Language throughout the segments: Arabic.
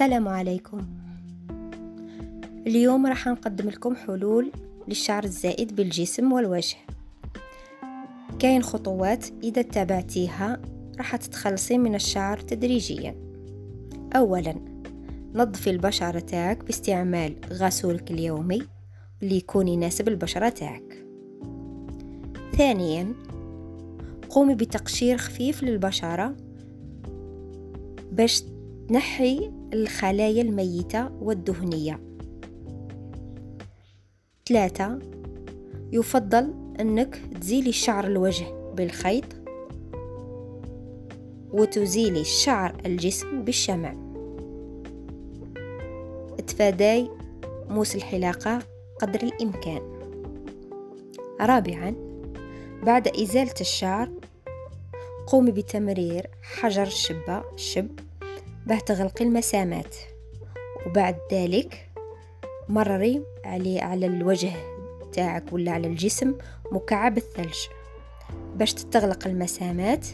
السلام عليكم. اليوم راح نقدم لكم حلول للشعر الزائد بالجسم والوجه. كاين خطوات إذا اتبعتيها راح تتخلصي من الشعر تدريجيا. اولا نظفي البشرة تاعك باستعمال غسولك اليومي اللي يكون يناسب البشرة تاعك. ثانيا قومي بتقشير خفيف للبشرة باش تنحي الخلايا الميتة والدهنية. ثلاثة يفضل أنك تزيلي شعر الوجه بالخيط وتزيلي شعر الجسم بالشمع. تفاداي موس الحلاقة قدر الإمكان. رابعا بعد إزالة الشعر قومي بتمرير حجر الشبة الشب باه تغلقي المسامات. وبعد ذلك مرري عليه على الوجه تاعك ولا على الجسم مكعب الثلج. باش تتغلق المسامات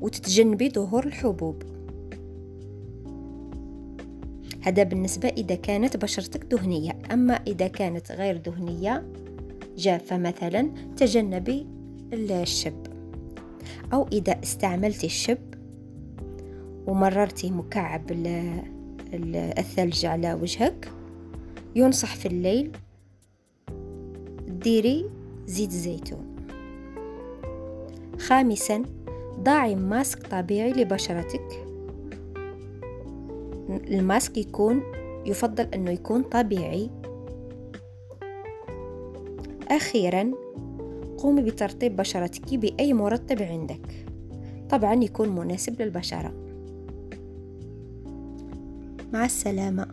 وتتجنبي ظهور الحبوب. هذا بالنسبة إذا كانت بشرتك دهنية. أما إذا كانت غير دهنية جافة مثلا تجنبي الشب. أو إذا استعملتي الشب ومررتي مكعب الثلج على وجهك. ينصح في الليل. ديري زيت زيتون خامسا ضعي ماسك طبيعي لبشرتك. الماسك يكون يفضل أنه يكون طبيعي. أخيرا قومي بترطيب بشرتك بأي مرطب عندك. طبعا يكون مناسب للبشرة. مع السلامة.